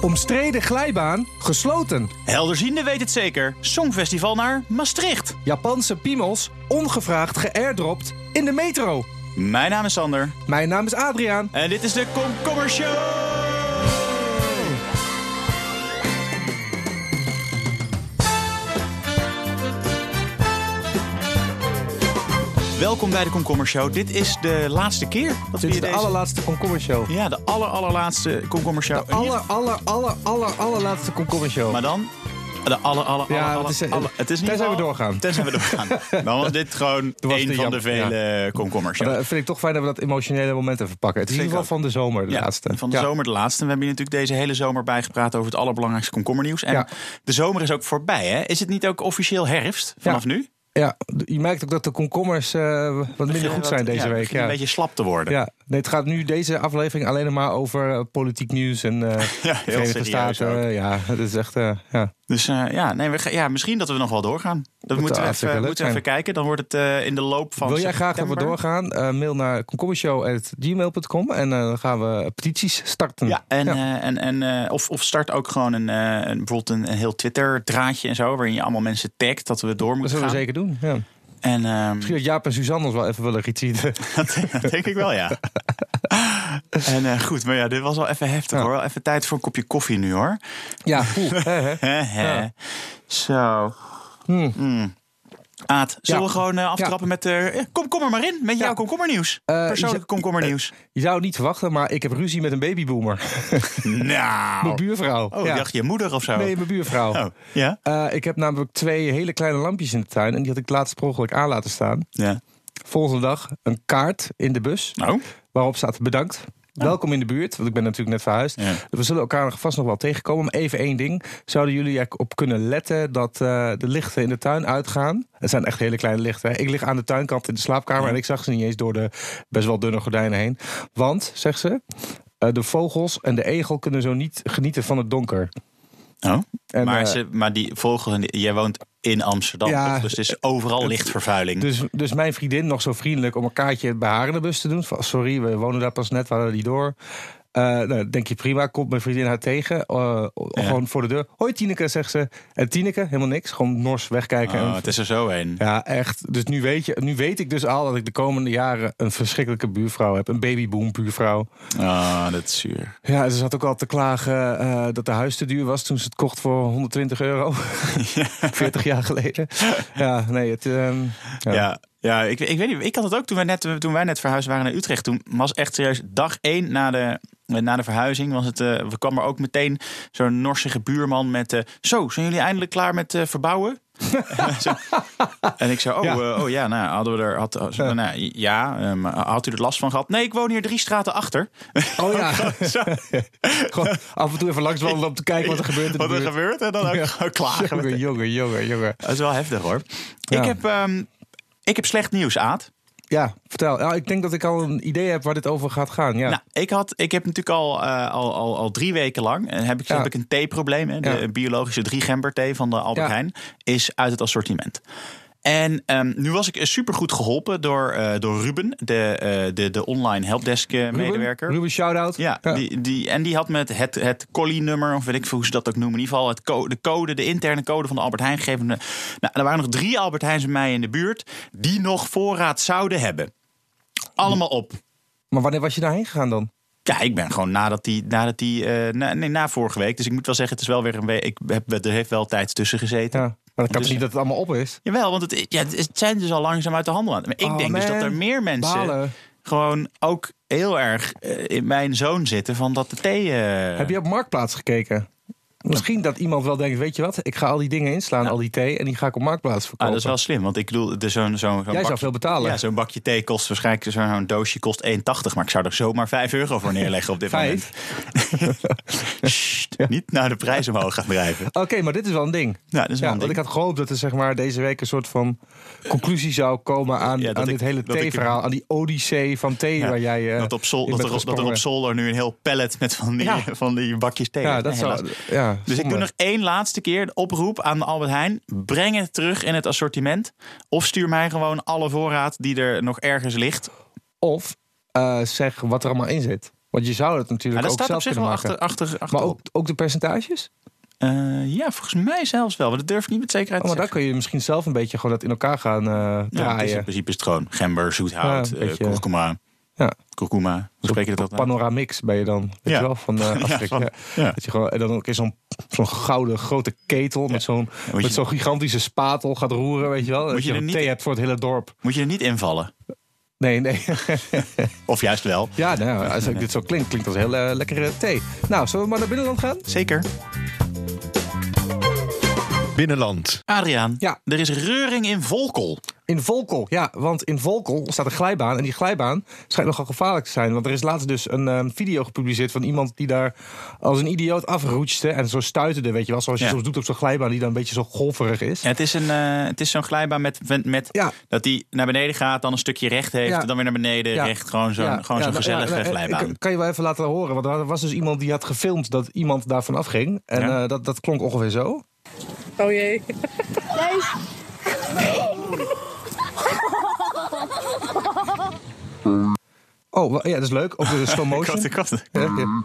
Omstreden glijbaan gesloten. Helderziende weet het zeker. Songfestival naar Maastricht. Japanse piemels ongevraagd geairdropt in de metro. Mijn naam is Sander. Mijn naam is Adriaan. En dit is de Komkommer Show. Welkom bij de Komkommer Show. Dit is de laatste keer dat Dit we is de deze... allerlaatste komkommershow. Ja, de aller, allerlaatste Komkommer Show. De aller, aller, aller, aller, allerlaatste komkommershow. Maar dan... De Ja, aller, het is, eh, aller- het is niet tenzij we doorgaan. Tenzij we doorgaan. Dan was dit gewoon de van de vele komkommers. Maar dat vind ik toch fijn dat we dat emotionele moment even pakken. Het is in ieder geval van de zomer, de Ja, laatste. Van de Ja. zomer de laatste. We hebben hier natuurlijk deze hele zomer bijgepraat over het allerbelangrijkste komkommernieuws. En Ja. de zomer is ook voorbij, hè? Is het niet ook officieel herfst vanaf nu? Ja, je merkt ook dat de komkommers eh, wat minder goed zijn deze week. Ja. Een beetje slap te worden. Ja, nee, het gaat nu deze aflevering alleen maar over eh, politiek nieuws en eh Ja, Verenigde Staten. ook. Ja, het is echt. eh, ja. Dus ja, nee, we, ja, misschien dat we nog wel doorgaan. Dat moeten we even, moeten we even kijken. Dan wordt het in de loop van Wil jij graag dat we doorgaan? Mail naar komkommershow.gmail.com en dan gaan we petities starten. Ja, en, en, en, of, of start ook gewoon een, een, bijvoorbeeld een, een heel Twitter-draadje en zo... waarin je allemaal mensen tagt dat we door dat moeten zullen we zeker doen. Ja. En ehm, Misschien dat Jaap en Suzanne ons wel even willen retweeten. dat denk ik wel, ja. en eh, goed, maar ja, dit was wel even heftig Ja. hoor. Wel even tijd voor een kopje koffie nu hoor. ja. Ja. Zo. Hmm. Mm. Aad, zullen Ja. we gewoon eh, aftrappen met... ja, kom, kom er maar in met jouw komkommernieuws. Eh, Persoonlijke komkommernieuws. Je zou het niet verwachten, maar ik heb ruzie met een babyboomer. nou. Mijn buurvrouw. Oh, ik dacht je moeder of zo. Nee, mijn buurvrouw. Oh, ja? Ik heb namelijk twee hele kleine lampjes in de tuin. En die had ik laatst per ongeluk aan laten staan. Ja. Volgende dag een kaart in de bus. Oh, Waarop staat bedankt. Welkom in de buurt, want ik ben natuurlijk net verhuisd. We zullen elkaar vast nog wel tegenkomen. Maar even één ding. Zouden jullie erop kunnen letten dat eh, de lichten in de tuin uitgaan? Het zijn echt hele kleine lichten. hè. Ik lig aan de tuinkant in de slaapkamer en ik zag ze niet eens door de best wel dunne gordijnen heen. Want, zegt ze, eh, de vogels en de egel kunnen zo niet genieten van het donker. Oh. En, maar, eh, ze, maar die die- Jij woont in Amsterdam, Ja, toch? dus het is overal lichtvervuiling. Dus, dus mijn vriendin nog zo vriendelijk om een kaartje bij haar in de bus te doen. Van, sorry, we wonen daar pas net, we hadden die door. Eh nou, denk je prima, komt mijn vriendin haar tegen. eh, Gewoon voor de deur. Hoi Tineke, zegt ze. En Tineke, helemaal niks. Gewoon nors wegkijken. Oh, En- het is er zo een. ja, echt. Dus nu weet, je, nu weet ik dus al dat ik de komende jaren een verschrikkelijke buurvrouw heb. Een babyboom buurvrouw. Oh, dat is zuur. Ja, ze zat ook al te klagen eh, dat de huis te duur was toen ze het kocht voor 120 euro. 40 jaar geleden. Ja, nee, het... ja. Ja, ja ik, ik weet niet. Ik had het ook toen wij net, toen wij net verhuisd waren naar Utrecht. Toen was echt serieus dag één na de, na de verhuizing. Was het, eh, we kwam er ook meteen zo'n norsige buurman met... eh, zo, zijn jullie eindelijk klaar met eh, verbouwen? En ik zei, oh Ja. oh, ja nou hadden we er... Had, Ja. Nou, ja, ehm, had u er last van gehad? Nee, ik woon hier drie straten achter. Oh ja. Gewoon af en toe even langs wandelen om te kijken wat er gebeurt in de wat er buurt. gebeurt en dan ook Ja. klagen. Jongen, jongen, jongen, jongen. Dat is wel heftig hoor. Ik, heb, ehm, ik heb slecht nieuws, Aad. Ja, vertel. Ik denk dat ik al een idee heb waar dit over gaat gaan. Ja. Nou, ik, had, ik heb natuurlijk al, eh, al, al, al drie weken lang eh, heb ik, Ja. heb ik een theeprobleem. Hè. De Ja. biologische driegember thee van de Albert Ja. Heijn is uit het assortiment. En ehm, nu was ik super goed geholpen door, eh, door Ruben, de, eh, de, de online helpdesk eh, Ruben, medewerker. Ruben, shout-out. Ja, Die, die, en die had met het, het collie-nummer, of weet ik veel hoe ze dat ook noemen. In ieder geval het co- de code, de interne code van de Albert Heijn gegeven. Nou, er waren nog drie Albert Heijns bij mij in de buurt die nog voorraad zouden hebben. Allemaal op. Maar wanneer was je daarheen gegaan dan? Ja, ik ben gewoon nadat die, nadat die eh, na, nee, na vorige week. Dus ik moet wel zeggen, het is wel weer een week. Ik heb, er heeft wel tijd tussen gezeten. Ja. Maar dat kan Dus- niet dat het allemaal op is? Jawel, want het, ja, het zijn dus al langzaam uit de handel aan. Maar ik Oh, denk dus dat er meer mensen Balen. gewoon ook heel erg eh, in mijn zoon zitten van dat de thee. eh, Heb je op Marktplaats gekeken? Misschien dat iemand wel denkt, weet je wat? Ik ga al die dingen inslaan, al die thee. En die ga ik op Marktplaats Ah, verkopen. dat is wel slim, want ik bedoel, zo'n zo'n zo'n Jij bakje- zou veel betalen. Ja, zo'n bakje thee kost waarschijnlijk zo'n doosje kost 1,80. Maar ik zou er zomaar 5 euro voor neerleggen op dit moment. Sst, Niet naar de prijs omhoog gaan drijven. Oké, maar dit is wel een ding. Ja, dat is wel Ja, een want ding. ik had gehoopt dat er zeg maar, deze week een soort van conclusie zou komen aan, Ja, aan ik- dit hele thee-verhaal. Aan die odyssee van thee Ja, waar jij eh, dat, op dat, er, op- dat er op gesprongen. zolder nu een heel pallet met van die, Ja. van die bakjes thee Ja, dat zou... helaas. Ja, Dus ik doe nog één laatste keer de oproep aan Albert Heijn. Breng het terug in het assortiment. Of stuur mij gewoon alle voorraad die er nog ergens ligt. Of eh, zeg wat er allemaal in zit. Want je zou het Maar natuurlijk dat ook staat op zelf zich kunnen wel maken. achter, achter, maar achterop. ook, ook de percentages? Eh, ja, volgens mij zelfs wel. Maar dat durf ik niet met zekerheid Oh, maar te daar kun je misschien zelf een beetje gewoon dat in elkaar gaan Ja, het is draaien. in principe is het gewoon gember, zoethout, Ja, kurkuma. Ja. Kurkuma, hoe spreek je dat? Panoramix ben je dan, weet Ja. je wel, van Ja, Afrika. van- Ja. ja. Dat je gewoon, en dan ook in zo'n zo'n gouden grote ketel met zo'n Moet met zo'n gigantische spatel gaat roeren, weet je wel. Dat je er een niet- thee hebt voor het hele dorp. Moet je er niet invallen? Nee, nee. Of juist wel? ja, nou, als dit zo klinkt, klinkt als heel eh, lekkere thee. Nou, zullen we maar naar binnenland gaan? Zeker. Binnenland. Adriaan, Ja. er is reuring in Volkel. In Volkel, ja, want in Volkel staat een glijbaan. En die glijbaan schijnt nogal gevaarlijk te zijn. Want er is laatst dus een eh, video gepubliceerd van iemand die daar als een idioot afroetste. En zo stuiterde, weet je wel. Zoals je Ja. soms doet op zo'n glijbaan die dan een beetje zo golverig is. Ja, het is, een, eh, het is zo'n glijbaan met, met, met Ja. dat die naar beneden gaat, dan een stukje recht heeft, Ja. dan weer naar beneden, Ja. recht. Gewoon zo'n Ja, gewoon ja, zo'n nou, gezellige ja, nou, glijbaan. Ik kan je wel even laten horen. Want er was dus iemand die had gefilmd dat iemand daarvan afging. En Ja. eh, dat, dat klonk ongeveer zo. Oh jee. Oh, wa- ja, dat is leuk. Ook de slow motion. Ik had- ik had- Ja, ja.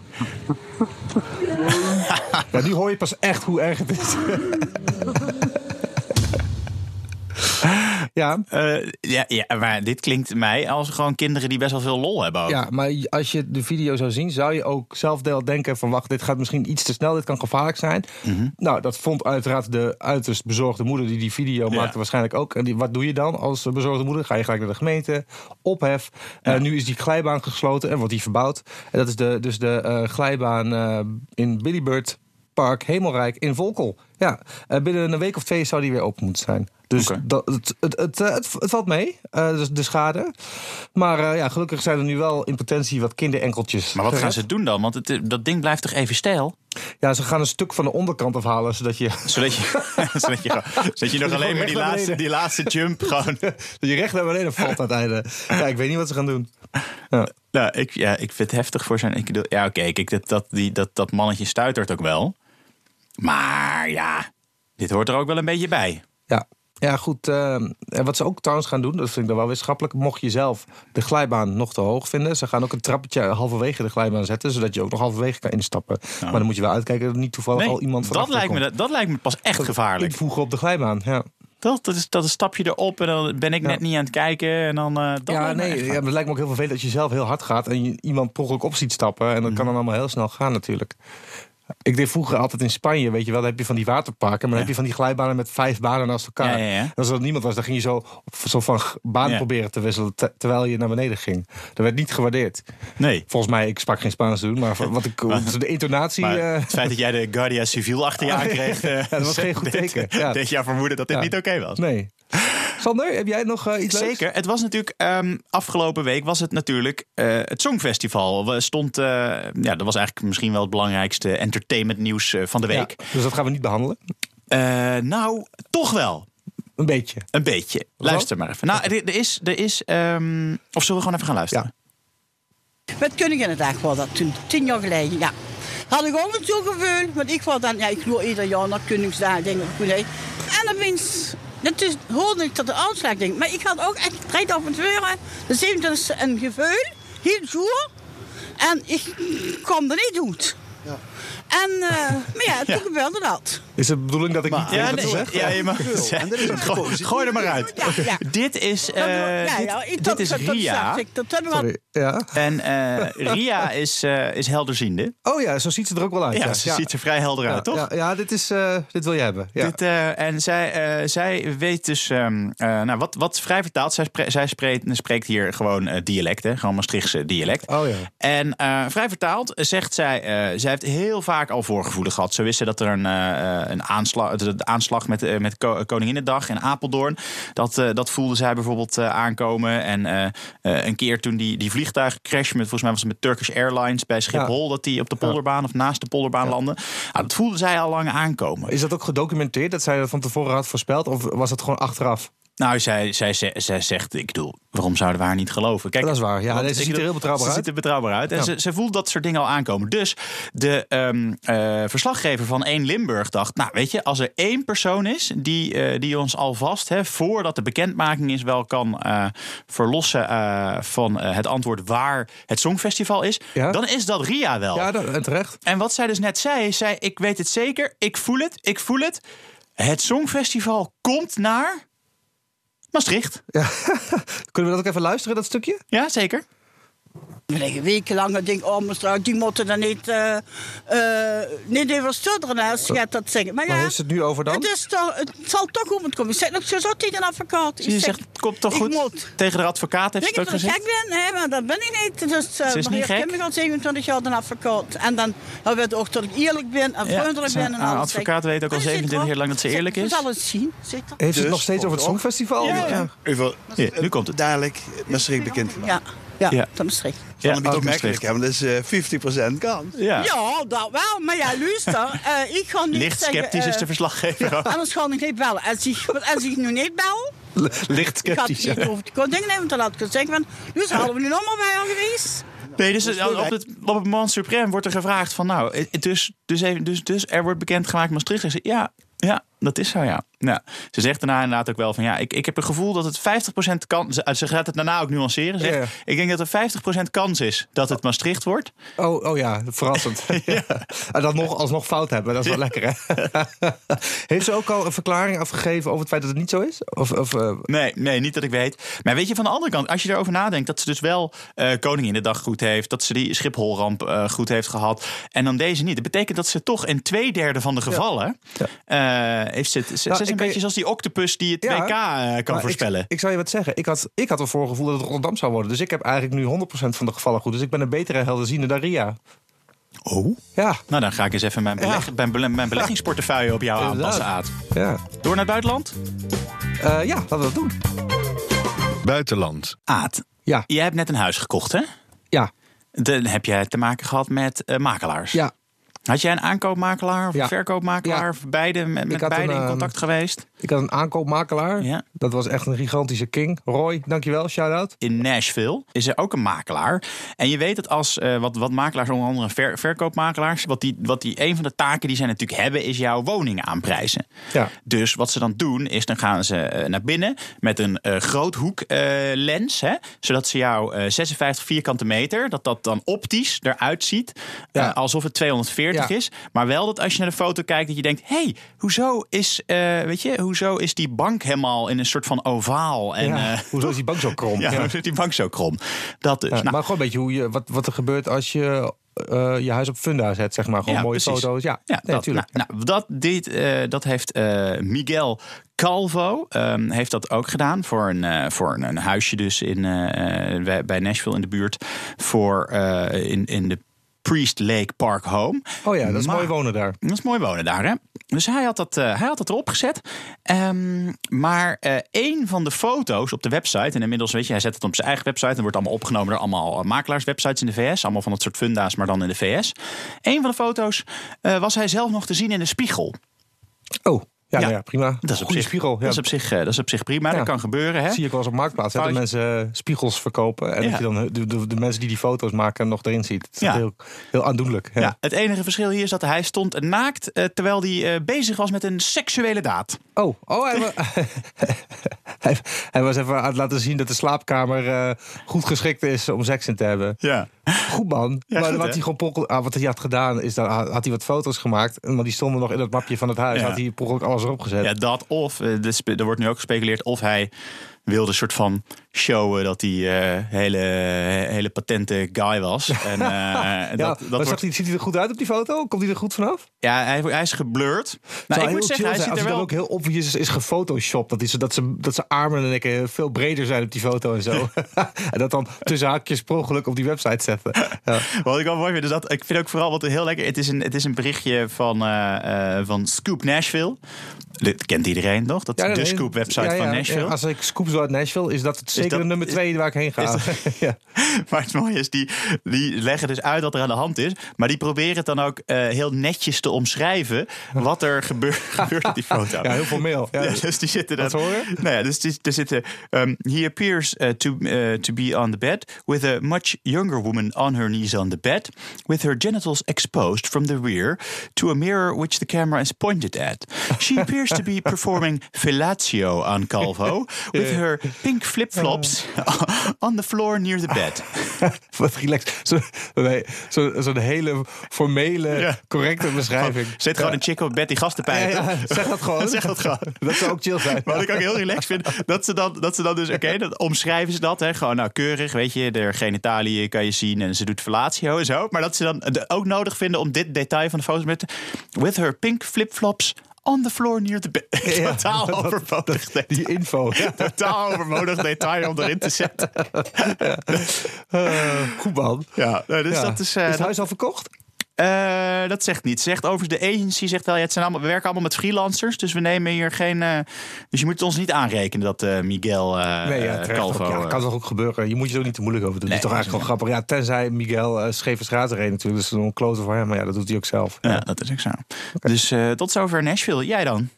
Ja, nu hoor je pas echt hoe erg het is. ja, Eh, ja, ja, maar dit klinkt mij als gewoon kinderen die best wel veel lol hebben. Ook. ja, maar als je de video zou zien, zou je ook zelf wel denken van wacht, dit gaat misschien iets te snel, dit kan gevaarlijk zijn. Nou, dat vond uiteraard de uiterst bezorgde moeder die die video Ja. maakte waarschijnlijk ook. En die, wat doe je dan als bezorgde moeder? Ga je gelijk naar de gemeente, ophef. Eh, nu is die glijbaan gesloten en wordt die verbouwd. En dat is de, dus de eh, glijbaan in Billybird Park Hemelrijk in Volkel. Ja, eh, binnen een week of twee zou die weer open moeten zijn. Dus dat, het, het, het, eh, het, het valt mee, eh, dus de schade. Maar ja, gelukkig zijn er nu wel in potentie wat kinderenkeltjes. Maar wat gaan ze doen dan? Want het, dat ding blijft toch even stijl? Ja, ze gaan een stuk van de onderkant afhalen, zodat je, Zodat je, zodat je, zodat je nog je alleen maar die laatste, beneden. die laatste jump gewoon... dat je recht naar beneden valt aan het einde. Ja, ik weet niet wat ze gaan doen. Ja. Nou, ik, ja, ik vind het heftig voor zijn... Ik ja, oké, kijk, dat, dat, die, dat, dat mannetje stuitert ook wel. Maar ja, dit hoort er ook wel een beetje bij. Ja. Ja, goed. eh, en wat ze ook trouwens gaan doen, dat vind ik dan wel wetenschappelijk. Mocht je zelf de glijbaan nog te hoog vinden, ze gaan ook een trappetje halverwege de glijbaan zetten, zodat je ook nog halverwege kan instappen. Maar dan moet je wel uitkijken dat niet toevallig al iemand van dat, lijkt me, dat, dat lijkt me pas echt gevaarlijk. Invoegen op de glijbaan. Ja, Dat, dat, is, dat is een stapje erop en dan ben ik Ja. net niet aan het kijken. En dan, eh dat ja nee, ja, maar het lijkt me ook heel vervelend als je zelf heel hard gaat en je iemand per op ziet stappen. En dat Mhm. kan dan allemaal heel snel gaan natuurlijk. Ik deed vroeger altijd in Spanje, weet je wel, dan heb je van die waterparken, maar dan heb je van die glijbanen met vijf banen naast elkaar. En als er niemand was, dan ging je zo, zo van baan proberen te wisselen te- terwijl je naar beneden ging. Dat werd niet gewaardeerd. Nee. Volgens mij, ik sprak geen Spaans te doen, maar wat ik, de intonatie. Maar eh, het feit dat jij de Guardia Civil achter je aankreeg... ja, eh, dat was geen goed teken. Ja. Deed jou vermoeden dat dit Ja. niet oké was. nee. Sander, heb jij nog eh, iets leuks? Zeker. Het was natuurlijk ehm, afgelopen week was het natuurlijk eh, het Songfestival. We stond, eh, ja, dat was eigenlijk misschien wel het belangrijkste entertainment nieuws eh, van de Ja, week. dus dat gaan we niet behandelen. Eh, nou, toch wel. Een beetje. Een beetje. Luister maar even. Nou, er, er is, er is ehm, of zullen we gewoon even gaan luisteren? Met Koninginnedag was dat toen, tien jaar geleden, ja. Had ik ook een gevoel, want ik was dan, ja, ik loop ieder jaar naar Koningsdag, denk ik. En dan wins, dat is, hoorde ik dat de uitslag, denk. Maar ik had ook echt strijd af en toe, de 27 een gevoel, heel goed. En ik kwam er niet uit. En, eh, maar ja, toen gebeurde dat. Is het de bedoeling dat ik niet weet Ja, nee, zeggen? ja, je mag het zeggen. En is een Gooi, gooi er maar uit. Ja, ja. Dit is, eh, ja, dit, is Ria. zag ik, Dat hebben we Sorry. Ja. En eh, Ria is, eh, is helderziende. Oh ja, zo ziet ze er ook wel uit. Ja, ze ziet er vrij helder uit, toch? Ja, ja dit, is, eh, dit wil je hebben. Ja. Dit, eh, en zij, eh, zij weet dus, ehm, eh, nou, wat, wat vrij vertaald, zij, spre- zij spreekt, spreekt hier gewoon dialect, hè, gewoon Maastrichtse dialect. Oh ja. En eh, vrij vertaald zegt zij, eh, zij heeft heel vaak al voorgevoelen gehad. Zo wist ze dat er een, eh, een aanslag, de, aanslag met, eh, met Ko- Koninginnedag in Apeldoorn, dat, eh, dat voelde zij bijvoorbeeld eh, aankomen. En eh, eh, een keer toen die, die vliegtuigcrash met, volgens mij was het met Turkish Airlines bij Schiphol, dat die op de polderbaan of naast de polderbaan landde. Nou, dat voelde zij al lang aankomen. Is dat ook gedocumenteerd dat zij dat van tevoren had voorspeld? Of was dat gewoon achteraf? Nou, zij, zij, zij, zij zegt, ik bedoel, waarom zouden we haar niet geloven? Kijk, Dat is waar. Ja, ik ziet er heel betrouwbaar ze uit. ziet er betrouwbaar uit. En Ja. ze, ze voelt dat soort dingen al aankomen. Dus de ehm, eh, verslaggever van 1 Limburg dacht... nou, weet je, als er één persoon is die, eh, die ons alvast... Hè, voordat de bekendmaking is wel kan eh, verlossen van het antwoord... waar het Songfestival is, Ja. dan is dat Ria wel. Ja, dat, terecht. En wat zij dus net zei, is zij, ik weet het zeker, ik voel het, ik voel het. Het Songfestival komt naar Maastricht. Ja. Kunnen we dat ook even luisteren, dat stukje? Ja, zeker. We liggen wekenlang en denk, oh, mevrouw, die moeten dan niet, eh eh niet even stutteren als je gaat dat zeggen. Maar ja, ze het nu over dan? het, is toch, het zal toch goed moeten komen. Ik zeg nog, zo zat hij een advocaat. Ik Je zeg, zegt, het komt toch ik goed? moet. Tegen de advocaat heeft het ook dat ik gezegd. gek ben? Nee, maar dat ben ik niet. Dus, uh, Ze is niet gek? Ik heb al 27 jaar een advocaat. En dan dan weet ook dat ik eerlijk ben en vriendelijk ben. En haar alles. advocaat weet ook al En ze zegt 27 jaar lang dat ze eerlijk is. Ze zal het zien. Heeft ze het Dus, nog steeds over het. Songfestival? Ja, ja. Ja, nu komt het. dadelijk Maastricht bekend. Ja, ja, Ja. dat is schrik. Zal Ja, niet ook opmerkelijk Maastricht. hebben, dat is eh, 50% kans. Ja. Ja, dat wel. Maar ja, luister. eh, ik ga niet Licht zeggen, sceptisch is eh, de verslaggever. ook. Anders ga ik niet bellen. Als ik, als ik nu niet bel, Licht ik had sceptisch. het niet over de dingen nemen, dan had ik gezegd van, dus hadden we nu nog maar bij haar geweest. Nee, dus op het, op het moment suprem wordt er gevraagd van... nou, eh, dus, dus, even, dus, dus er wordt bekendgemaakt Maastricht. Ja, ja, dat is zo, ja. Nou, ze zegt daarna inderdaad ook wel van... ja, ik, ik heb het gevoel dat het 50% kan... Ze, ze gaat het daarna ook nuanceren. Ze zegt, Ja, ja. ik denk dat er 50% kans is dat het Maastricht wordt. Oh, oh ja, verrassend. En dat nog alsnog fout hebben, dat is wel lekker, hè? Heeft ze ook al een verklaring afgegeven over het feit dat het niet zo is? Of, of, eh, Nee, nee, niet dat ik weet. Maar weet je, van de andere kant, als je erover nadenkt... dat ze dus wel eh Koningin de dag goed heeft... dat ze die Schipholramp eh, goed heeft gehad... en dan deze niet. Dat betekent dat ze toch in twee derde van de gevallen... eh, heeft ze, Nou, is een beetje je- zoals die octopus die het Ja, WK eh, kan voorspellen. Ik, ik zou je wat zeggen. Ik had, ik had een voorgevoel dat het Rotterdam zou worden. Dus ik heb eigenlijk nu 100% van de gevallen goed. Dus ik ben een betere helderziende dan Ria. oh? Ja, Nou, dan ga ik eens even mijn, beleg, mijn, bele- mijn beleggingsportefeuille op jou Inderdaad. aanpassen, Aad. ja. Door naar het buitenland? Eh, ja, laten we dat doen. Buitenland. Aad, Ja, jij hebt net een huis gekocht, hè? ja, Dan heb jij te maken gehad met eh, makelaars. ja. Had jij een aankoopmakelaar of Ja. een verkoopmakelaar? Ja. Of beide met, beide een, in ehm, contact geweest? Ik had een aankoopmakelaar. Ja. Dat was echt een gigantische king. Roy, dankjewel. Shout-out. in Nashville is er ook een makelaar. En je weet dat als eh, wat, wat makelaars, onder andere ver, verkoopmakelaars, wat die, wat die een van de taken die zij natuurlijk hebben, is jouw woning aanprijzen. Ja. Dus wat ze dan doen, is dan gaan ze eh, naar binnen met een groothoek eh, lens, hè, zodat ze jouw eh, 56 vierkante meter, dat dat dan optisch eruit ziet, Ja. alsof het 240 Ja. is. Maar wel dat als je naar de foto kijkt, dat je denkt, hé, hey, hoezo is, weet je, hoezo is die bank helemaal in een soort van ovaal en ja. eh, Hoezo is die bank zo krom? ja, hoe zit die bank zo krom? Dat dus. Nou, maar gewoon een beetje hoe je, wat, wat er gebeurt als je eh, je huis op funda zet, zeg maar. Gewoon Ja, mooie precies. foto's. Ja, Ja, nee, dat, natuurlijk. nou, nou, dat, dit, eh, dat heeft Miguel Calvo ehm, heeft dat ook gedaan voor een, voor een, een huisje dus in, bij- Nashville in de buurt voor in, in de Priest Lake Park Home. oh ja, dat is Maar- mooi wonen daar. Dat is mooi wonen daar, hè? Dus hij had dat, eh, hij had dat erop gezet. Ehm, maar eh één van de foto's op de website... en inmiddels, weet je, hij zet het op zijn eigen website... en wordt allemaal opgenomen door allemaal eh, makelaarswebsites in de VS. Allemaal van dat soort funda's, maar dan in de VS. Eén van de foto's was hij zelf nog te zien in de spiegel. Oh, ja, Ja. nou ja prima. Dat is op Goeie zich, spiegel. Ja. dat is op zich, eh, dat is op zich prima. Ja. Dat kan gebeuren, hè? zie ik wel eens op Marktplaats. Hè, dat mensen eh, spiegels verkopen. En Ja. dat je dan de, de, de mensen die die foto's maken nog erin ziet. Het is Ja. heel, heel aandoenlijk. Ja. Ja, het enige verschil hier is dat hij stond naakt... eh, terwijl hij eh, bezig was met een seksuele daad. Oh, oh hij, hij, hij was even aan het laten zien dat de slaapkamer eh, goed geschikt is om seks in te hebben. Ja. Goed man. Ja, maar goed, wat hij gewoon ongeluk- ah, wat hij had gedaan is dat had hij wat foto's gemaakt. Maar die stonden nog in het mapje van het huis. Ja. Had hij ongeluk alles erop gezet. Ja, dat of, eh, er wordt nu ook gespeculeerd of hij wilde een soort van showen dat hij eh hele, hele patente guy was. En, eh, Ja, dat, maar dat wordt, hij, ziet hij er goed uit op die foto? Komt hij er goed vanaf? ja, hij, hij is geblurred. Nou, ik moet zeggen, hij ziet er wel... ook heel obvious is, is gefotoshopt. Dat, zo- dat, ze, dat zijn armen en ik veel breder zijn op die foto en zo. en dat dan tussen haakjes per ongeluk op die website zetten. Ja. Wat ik wel mooi vind, is dat ik vind ook vooral wat heel lekker. Het is een, het is een berichtje van, eh, eh, van Scoop Nashville. Dat kent iedereen toch? Dat Ja, de nee, Scoop website ja, ja, van Nashville. ja, als ik Scoop zo uit Nashville, is dat het zeker dat- de nummer is- twee waar ik heen ga. ja. Maar het mooie is, die, die leggen dus uit wat er aan de hand is. Maar die proberen het dan ook eh, heel netjes te omschrijven. wat er gebeur, gebeurt op die foto. ja, heel formeel. Ja. Ja, dus die zitten dan. Wat horen? Nou ja, dus die- er zitten. um, he appears uh, to, uh, to be on the bed with a much younger woman on her knees on the bed, with her genitals exposed from the rear to a mirror which the camera is pointed at. She appears to be performing fellatio on Calvo with her pink flip flops on the floor near the bed. Wat relaxed. Zo- nee, zo- Zo'n hele formele, correcte beschrijving. Zit gewoon een chick op bed die gasten pijpen. zeg dat gewoon. Zeg dat gewoon. Dat zou ook chill zijn. Maar wat ik ook heel relaxed vind, dat ze dan, dat ze dan dus, oké, dat omschrijven ze dat, hè, gewoon nou keurig, weet je, de genitaliën kan je zien en ze doet fellatio en zo. Maar dat ze dan ook nodig vinden om dit detail van de foto's met, with her pink flip-flops on the floor near the bed. Ja, Totaal dat- overbodig dat-. Die info. Ja. Totaal overbodig detail om erin te zetten. Eh, goed man. Ja, nou, dus dat is... eh, is het huis al verkocht? Eh, dat zegt niet. Zegt overigens de agency zegt wel, ja, het zijn allemaal, we werken allemaal met freelancers, dus we nemen hier geen. eh, dus je moet het ons niet aanrekenen dat eh, Miguel Nee, ja, ook. Ja, kan toch ook gebeuren. Je moet je er ook niet te moeilijk over doen. Nee, dat is toch eigenlijk gewoon grappig. Ja, tenzij Miguel uh, scheve reed natuurlijk. Dus een klote voor hem. Maar ja, dat doet hij ook zelf. ja, dat is ook zo. Dus tot zover Nashville. Jij dan?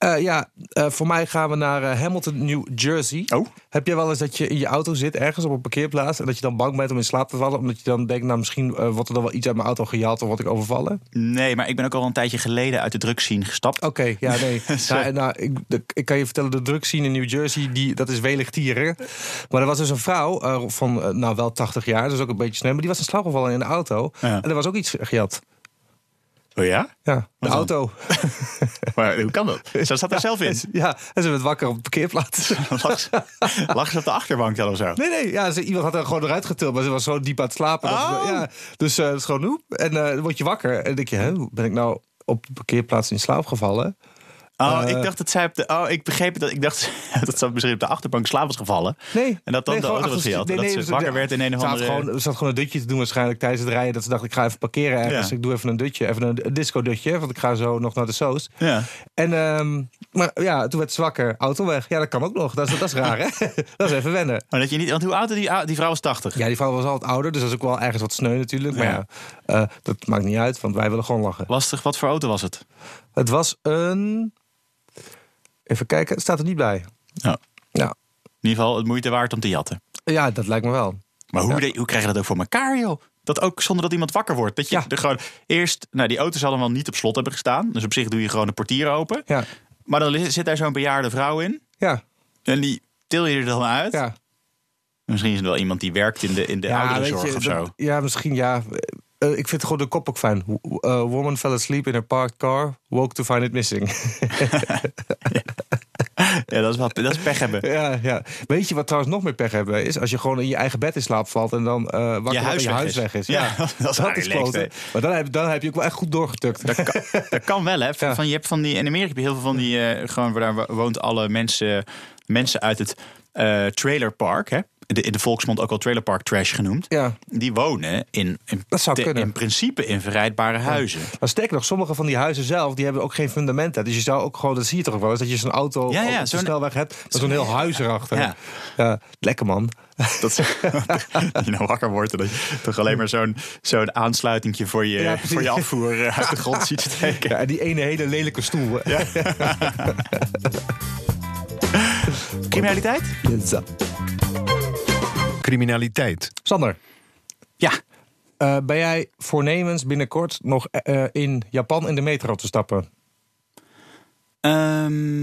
Eh, ja, eh, voor mij gaan we naar eh, Hamilton, New Jersey. Oh. Heb jij wel eens dat je in je auto zit ergens op een parkeerplaats... en dat je dan bang bent om in slaap te vallen... omdat je dan denkt, nou misschien wordt er dan wel iets uit mijn auto gehaald... of word ik overvallen? Nee, maar ik ben ook al een tijdje geleden uit de drugscene gestapt. Oké, ja, nee. Nou, nou, ik, ik kan je vertellen, de drugscene in New Jersey, die, dat is welig tieren. Maar er was dus een vrouw van, nou wel 80 jaar, dus ook een beetje snel... maar die was in slaap gevallen in de auto. Ja. En er was ook iets gejat. Oh ja? Ja, de auto. Maar hoe kan dat? Ze zat er zelf in. Ja, en ze werd wakker op de parkeerplaats. Lag ze, lag ze op de achterbank dan of zo? Nee, nee, ja, ze, iemand had er gewoon eruit getild, maar ze was zo diep aan het slapen. dat Oh. ja, dus eh, het is gewoon hoe. En eh, dan word je wakker en dan denk je, hè, hoe ben ik nou op de parkeerplaats in slaap gevallen? Oh, Eh. ik dacht dat zij op de. Oh, ik begreep dat- Ik dacht dat ze misschien op de achterbank slaap was gevallen. Nee. En dat dan nee, de auto was gejat. nee, dat ze wakker werd in een of andere... Gewoon, ze zat gewoon een dutje te doen waarschijnlijk tijdens het rijden. Dat ze dacht, ik ga even parkeren ergens. Ja. Ik doe even een dutje, even een, een disco-dutje. Want ik ga zo nog naar de soos. Ja. En, ehm, maar ja, toen werd ze wakker. Auto weg. Ja, dat kan ook nog. Dat is, dat is raar, hè? dat is even wennen. Maar dat je niet, want hoe oud is die, die vrouw was 80? Ja, die vrouw was altijd ouder. Dus dat is ook wel ergens wat sneu natuurlijk. Maar Ja. ja, eh, dat maakt niet uit. Want wij willen gewoon lachen. Lastig, wat voor auto was het? Het was een... Even kijken, het staat er niet bij. Ja. Ja, In ieder geval het moeite waard om te jatten. ja dat lijkt me wel. Maar hoe, Ja. de- hoe krijg je dat ook voor elkaar, joh? Dat ook zonder dat iemand wakker wordt. Dat je Ja. er gewoon eerst, nou, die auto's hadden wel niet op slot hebben gestaan. Dus op zich doe je gewoon de portier open. Ja, Maar dan zit daar zo'n bejaarde vrouw in. ja, En die til je er dan uit. ja. Misschien is het wel iemand die werkt in de, in de ja, ouderenzorg je, of zo. dat- ja, misschien ja. Eh, ik vind gewoon de kop ook fijn. Uh, woman fell asleep in her parked car, woke to find it missing. Ja, dat is wel dat is pech hebben. ja, ja. Weet je wat trouwens nog meer pech hebben? Is als je gewoon in je eigen bed in slaap valt en dan eh wakker en huis je huis is. weg is. Ja, dat is dat kloten. Maar dan heb, dan heb je ook wel echt goed doorgetukt. Dat kan, dat kan wel, hè? Van, Ja. van- je hebt van die, in Amerika heb je heel veel van die. eh, gewoon waar daar woont alle mensen, mensen uit het eh trailerpark. Hè? De, in de volksmond ook wel trailerpark trash genoemd. Ja. Die wonen in, in, Dat zou te- kunnen. in principe in verrijdbare huizen. Maar sterker nog, sommige van die huizen zelf, die hebben ook geen fundamenten. Dus je zou ook gewoon, dat zie je toch ook wel eens, dat je zo'n auto Ja, ja, op de zo'n- snelweg hebt met zo'n heel huis erachter. Ja. Ja, lekker man. Dat, dat je nou wakker wordt en dat je toch alleen maar zo'n zo'n aansluitingje voor je, Ja, voor je afvoer eh, uit de grond ziet steken. Ja, en die ene hele lelijke stoel. Criminaliteit? Zo. Criminaliteit. Sander, Ja. eh, ben jij voornemens binnenkort nog eh, in Japan in de metro te stappen?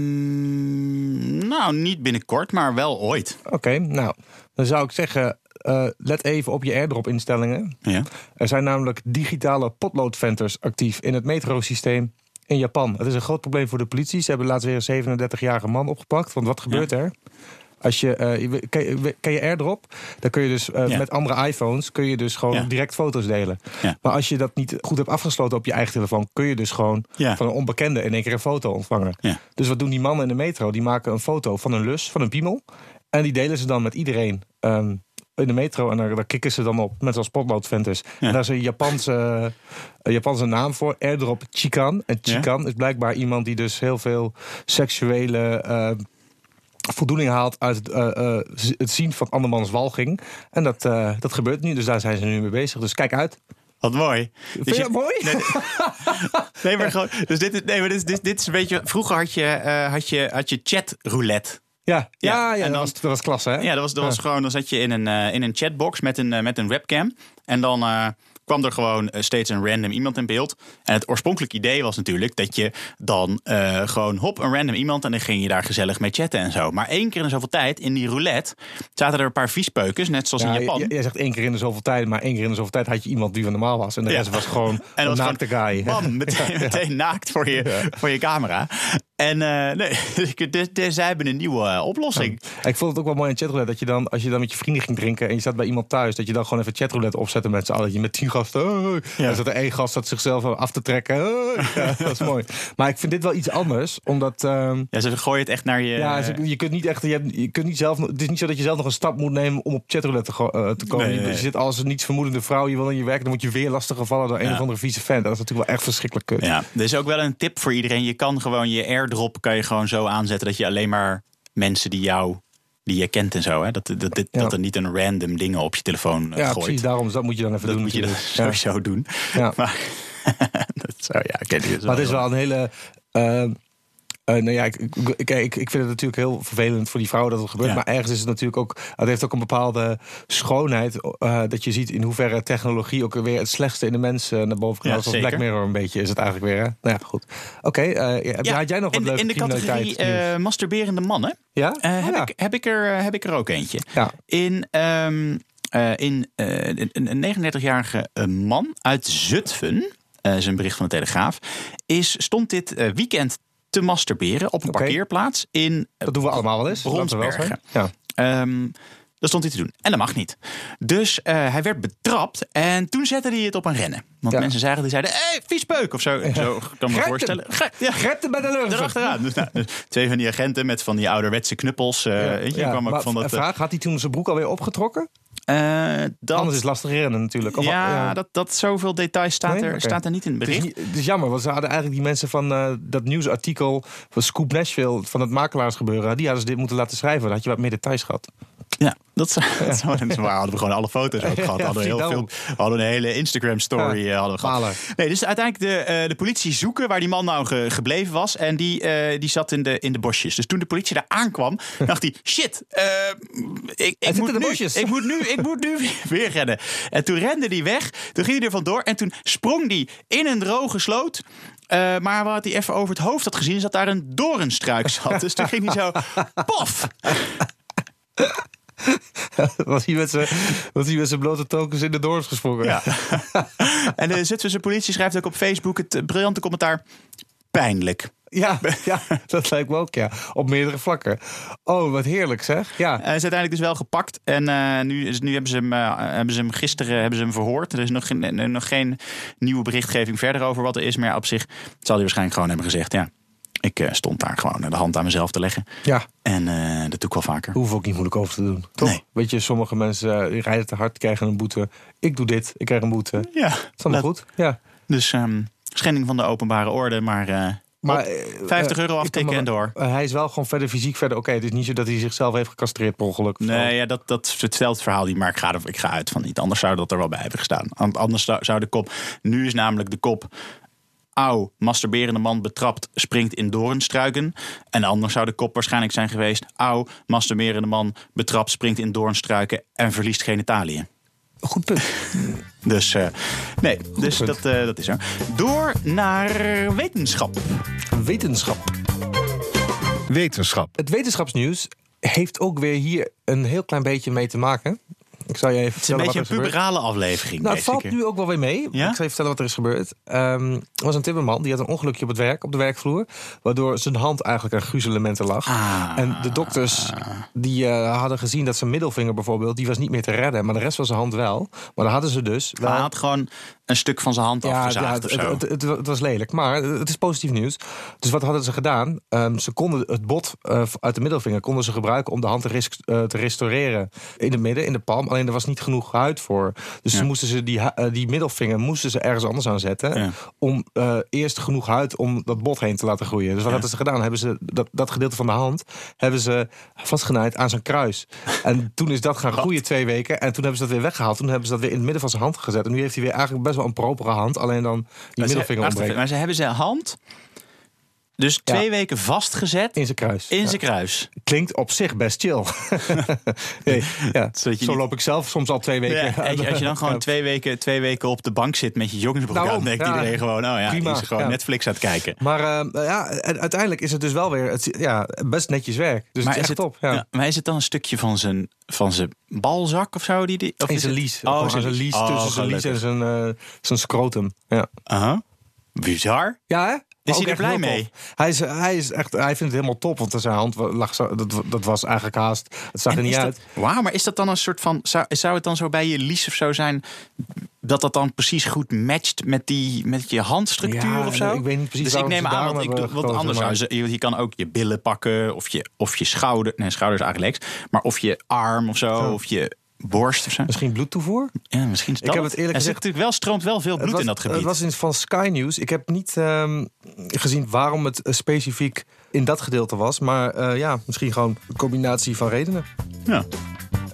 Ehm, nou, niet binnenkort, maar wel ooit. Oké, nou, dan zou ik zeggen, eh, let even op je airdrop instellingen. Ja. Er zijn namelijk digitale potloodventers actief in het metrosysteem in Japan. Het is een groot probleem voor de politie. Ze hebben laatst weer een 37-jarige man opgepakt. Want wat gebeurt er? Als je, eh, ken, je, ken je AirDrop? Dan kun je dus eh, Ja. met andere iPhones kun je dus gewoon Ja. direct foto's delen. Ja. Maar als je dat niet goed hebt afgesloten op je eigen telefoon, kun je dus gewoon Ja. van een onbekende in één keer een foto ontvangen. Ja. Dus wat doen die mannen in de metro? Die maken een foto van een lus, van een piemel. En die delen ze dan met iedereen ehm, in de metro. En daar, daar kikken ze dan op, met zo'n potloodventers. En daar is een Japanse, een Japanse naam voor, airdrop Chikan. En Ja. Chikan is blijkbaar iemand die dus heel veel seksuele... eh, voldoening haalt uit het, eh, eh, het zien van andermans walging. En dat, eh, dat gebeurt nu, dus daar zijn ze nu mee bezig. Dus kijk uit. Wat mooi. Vind Dus je dat mooi? Nee, nee, maar gewoon. Dus dit is, nee, maar dit, is- dit, dit is een beetje. Vroeger had je, had je, had je chatroulette. Ja, ja, Ja, ja, en dat, was, dat was klasse, hè? Ja, dat was, dat was gewoon. Dan zat je in een, in een chatbox met een, met een webcam. En dan kwam er gewoon eh, steeds een random iemand in beeld. En het oorspronkelijke idee was natuurlijk dat je dan eh, gewoon hop, een random iemand. En dan ging je daar gezellig mee chatten en zo. Maar één keer in zoveel tijd in die roulette zaten er een paar viespeukers, net zoals Ja, in Japan. Jij zegt één keer in de zoveel tijd, maar één keer in de zoveel tijd had je iemand die van normaal was. En de Ja. rest was gewoon En een naakte gewoon, guy. Bam, meteen, meteen naakt voor je, voor je camera. En eh, nee, dus, zij hebben een nieuwe eh, oplossing. Ik vond het ook wel mooi in chatroulette dat je dan, als je dan met je vrienden ging drinken en je zat bij iemand thuis, dat je dan gewoon even chatroulette opzette met z'n allen. Dat je met tien gasten. Oh, Ja. En zat er één gast dat zichzelf af te trekken. Oh, ja, dat is mooi. Maar ik vind dit wel iets anders, omdat. ehm, Ja, ze gooien het echt naar je. ja, ze- je kunt niet echt. Je, hebt, je kunt niet zelf. Het is niet zo dat je zelf nog een stap moet nemen om op chatroulette te, eh, te komen. Nee, Je- nee. Je zit als een niets vermoedende vrouw. Je wil in je werk. Dan moet je weer lastig gevallen door een of andere vieze fan. Dat is natuurlijk wel echt verschrikkelijk kut. Ja, er is ook wel een tip voor iedereen. Je kan gewoon je airdrop kan je gewoon zo aanzetten dat je alleen maar mensen die jou die je kent en zo, hè, dat, dat, dat, Ja. dat er niet een random dingen op je telefoon eh, Ja, gooit. precies. Daarom dat moet je dan even Dat doen. moet je dan. Ja. sowieso doen. Ja. Maar, dat zou, ja, dus Maar het is wel een hele. eh, eh, nou ja, ik, ik, ik, ik vind het natuurlijk heel vervelend voor die vrouwen dat het gebeurt. Ja. Maar ergens is het natuurlijk ook. Het heeft ook een bepaalde schoonheid. eh, dat je ziet in hoeverre technologie ook weer het slechtste in de mensen naar boven Ja. Zoals zeker. Black Mirror een beetje is het eigenlijk weer. Hè? Nou ja, goed. Oké, eh, ja, Ja, had jij nog wat leuke in de categorie eh, masturberende mannen ja? eh, Oh, heb, ja. ik, heb, ik er, eh, heb ik er ook eentje. Ja. In, ehm, eh, in eh, een, een 39-jarige eh, man uit Zutphen, eh is een bericht van de Telegraaf, is, stond dit eh, weekend te masturberen op een parkeerplaats in Dat doen we allemaal wel eens. wel Bronsbergen. zijn. Ja. Ehm dat stond hij te doen. En dat mag niet. Dus eh, hij werd betrapt. En toen zette hij het op een rennen. Want Ja. mensen zagen, die zeiden... Hé, hey, vies peuk! Of zo. Zo kan me Gret voorstellen. Ja, Gretten bij de lucht. erachteraan. Dus, nou, dus twee van die agenten met van die ouderwetse knuppels. eh Ja, kwam ook maar van dat... vraag, had hij toen zijn broek alweer opgetrokken? Eh, dat Anders is lastig rennen natuurlijk. Of- ja, Dat, dat zoveel details staat, Nee? er, staat er niet in het Het is, bericht. het is jammer, want ze hadden eigenlijk die mensen van eh, dat nieuwsartikel van Scoop Nashville, van het makelaarsgebeuren, die hadden ze dit moeten laten schrijven. Dan had je wat meer details gehad. Ja, dat zou, dat zou maar hadden we gewoon alle foto's ook gehad. Hadden we, heel veel, hadden een hele Instagram story Ja, eh, hadden we gehad. Nee, dus uiteindelijk de, eh, de politie zoeken waar die man nou ge- gebleven was. En die, eh, die zat in de, in de bosjes. Dus toen de politie daar aankwam, dacht hij: shit, ik, ik, moet nu, ik moet nu, ik moet nu weer- weer rennen. En toen rende hij weg. Toen ging hij er vandoor. En toen sprong hij in een droge sloot. Maar wat hij even over het hoofd had gezien, is dat daar een doornstruik zat. Dus toen ging hij zo, pof! was hij met zijn was hij met zijn blote tokens in de doors gesprongen. Ja. en de Zutphense politie schrijft ook op Facebook het briljante commentaar. Pijnlijk. ja, ja, dat lijkt me ook, ja. Op meerdere vlakken. Oh, wat heerlijk zeg. Ja, Hij is uiteindelijk dus wel gepakt. En eh, nu, is, nu hebben, ze hem, eh, hebben ze hem gisteren hebben ze hem verhoord. Er is nog geen, eh, nog geen nieuwe berichtgeving verder over wat er is. Maar ja, op zich zal hij waarschijnlijk gewoon hebben gezegd... ja, ik eh, stond daar gewoon de hand aan mezelf te leggen. ja. En eh, dat doe ik wel vaker. Hoef ook niet moeilijk over te doen. Toch? Nee. Weet je, sommige mensen eh, die rijden te hard, krijgen een boete. Ik doe dit, ik krijg een boete. Ja, Dat is allemaal goed. Ja. Dus ehm, schending van de openbare orde. Maar, Maar, op, eh, 50 euro ik aftikken en door. hij is wel gewoon verder fysiek verder oké. Het is niet zo dat hij zichzelf heeft gecastreerd per ongeluk. Nee, ja, dat, dat vertelt het verhaal niet. Maar ik ga, er, ik ga uit van niet. Anders zou dat er wel bij hebben gestaan. Want anders zou de kop... Nu is namelijk de kop... Auw, masturberende man betrapt, springt in doornstruiken. En anders zou de kop waarschijnlijk zijn geweest... Auw, masturberende man betrapt, springt in doornstruiken... en verliest genitaliën. Goed punt. Dus eh, nee, dus punt. dat, eh, dat is er. Door naar wetenschap. Wetenschap. Wetenschap. Het wetenschapsnieuws heeft ook weer hier een heel klein beetje mee te maken. Ik zal je even Het is een beetje een er puberale aflevering. Nou, het valt keer. nu ook wel weer mee. Ja? Ik zal je vertellen wat er is gebeurd. Ehm, er was een timmerman, die had een ongelukje op het werk, op de werkvloer. Waardoor zijn hand eigenlijk aan gruzelementen lag. Ah. En de dokters die eh, hadden gezien dat zijn middelvinger bijvoorbeeld, die was niet meer te redden. Maar de rest van zijn hand wel. Maar dan hadden ze dus wel... Hij had gewoon een stuk van zijn hand afgezaagd het, of zo. het, het, het was lelijk. Maar het is positief nieuws. Dus wat hadden ze gedaan? Ehm, ze konden het bot eh, uit de middelvinger konden ze gebruiken om de hand te, eh, te restaureren in het midden, in de palm. Alleen er was niet genoeg huid voor. Dus Ja. ze moesten ze die, eh, die middelvinger moesten ze ergens anders aan zetten. Ja. Om eerst genoeg huid om dat bot heen te laten groeien. Dus wat Ja. hadden ze gedaan? Hebben ze dat, dat gedeelte van de hand hebben ze vastgenaaid aan zijn kruis. En toen is dat gaan groeien twee weken. En toen hebben ze dat weer weggehaald. Toen hebben ze dat weer in het midden van zijn hand gezet. En nu heeft hij weer eigenlijk best wel een propere hand. Alleen dan die Maar middelvinger ontbreekt. maar ze hebben zijn hand dus twee weken vastgezet In zijn kruis. in Ja. zijn kruis. Klinkt op zich best chill. nee, ja. Zo niet- loop ik zelf soms al twee weken. Ja, als, je, als je dan gewoon twee, weken, twee weken op de bank zit met je joggingsbroek Daarom, aan, denkt iedereen gewoon, oh ja, Prima, die is gewoon. Netflix aan het kijken. Maar eh, ja, uiteindelijk is het dus wel weer het, ja, best netjes werk. Dus maar het is echt het, top. Ja. maar is het dan een stukje van zijn, van zijn balzak of zo? Die, die, of In is zijn lies. Oh, aan zijn lies. Oh, tussen zijn lies en zijn, eh, zijn scrotum. Ja, Aha. Bizar. ja hè? Is hij er blij mee? Hij, is, hij, is echt, hij vindt het helemaal top. Want zijn hand lag zo, dat, dat was eigenlijk haast. Het zag En er niet uit. dat- Wauw, maar is dat dan een soort van. Zou, zou het dan zo bij je lies of zo zijn. dat dat dan precies goed matcht met, die, met je handstructuur Ja, of zo? ik weet niet precies Dus ik neem aan, want, ik, doe- gekozen, anders maar- zou. Je, je kan ook je billen pakken of je, of je schouder. Nee, schouder is eigenlijk legs. Maar of je arm of zo, Zo. of je borst of zo. Misschien bloedtoevoer? Ja, misschien is Ik dat heb het eerlijk Er gezegd- natuurlijk wel, stroomt wel veel bloed was, in dat gebied. Het was in, van Sky News. Ik heb niet ehm, gezien waarom het eh, specifiek in dat gedeelte was. Maar eh, ja, misschien gewoon een combinatie van redenen. ja,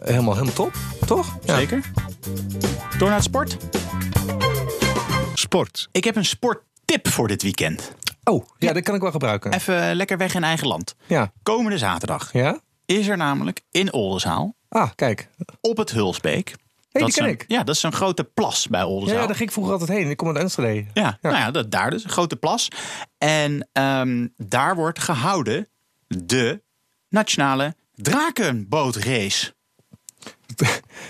Helemaal, helemaal top, toch? Ja. zeker. Door naar het sport. Sport. Ik heb een sporttip voor dit weekend. Oh, ja, dat kan ik wel gebruiken. Even lekker weg in eigen land. Ja. Komende zaterdag Ja? is er namelijk in Oldenzaal Ah, kijk. op het Hulsbeek. Hey, dat ken een- ik. Ja, dat is een grote plas bij Ja, Oldenzaal. ja, daar ging ik vroeger altijd heen. Ik kom uit Enschede. Ja, nou ja, dat, daar dus, een grote plas. En ehm, daar wordt gehouden de nationale drakenbootrace.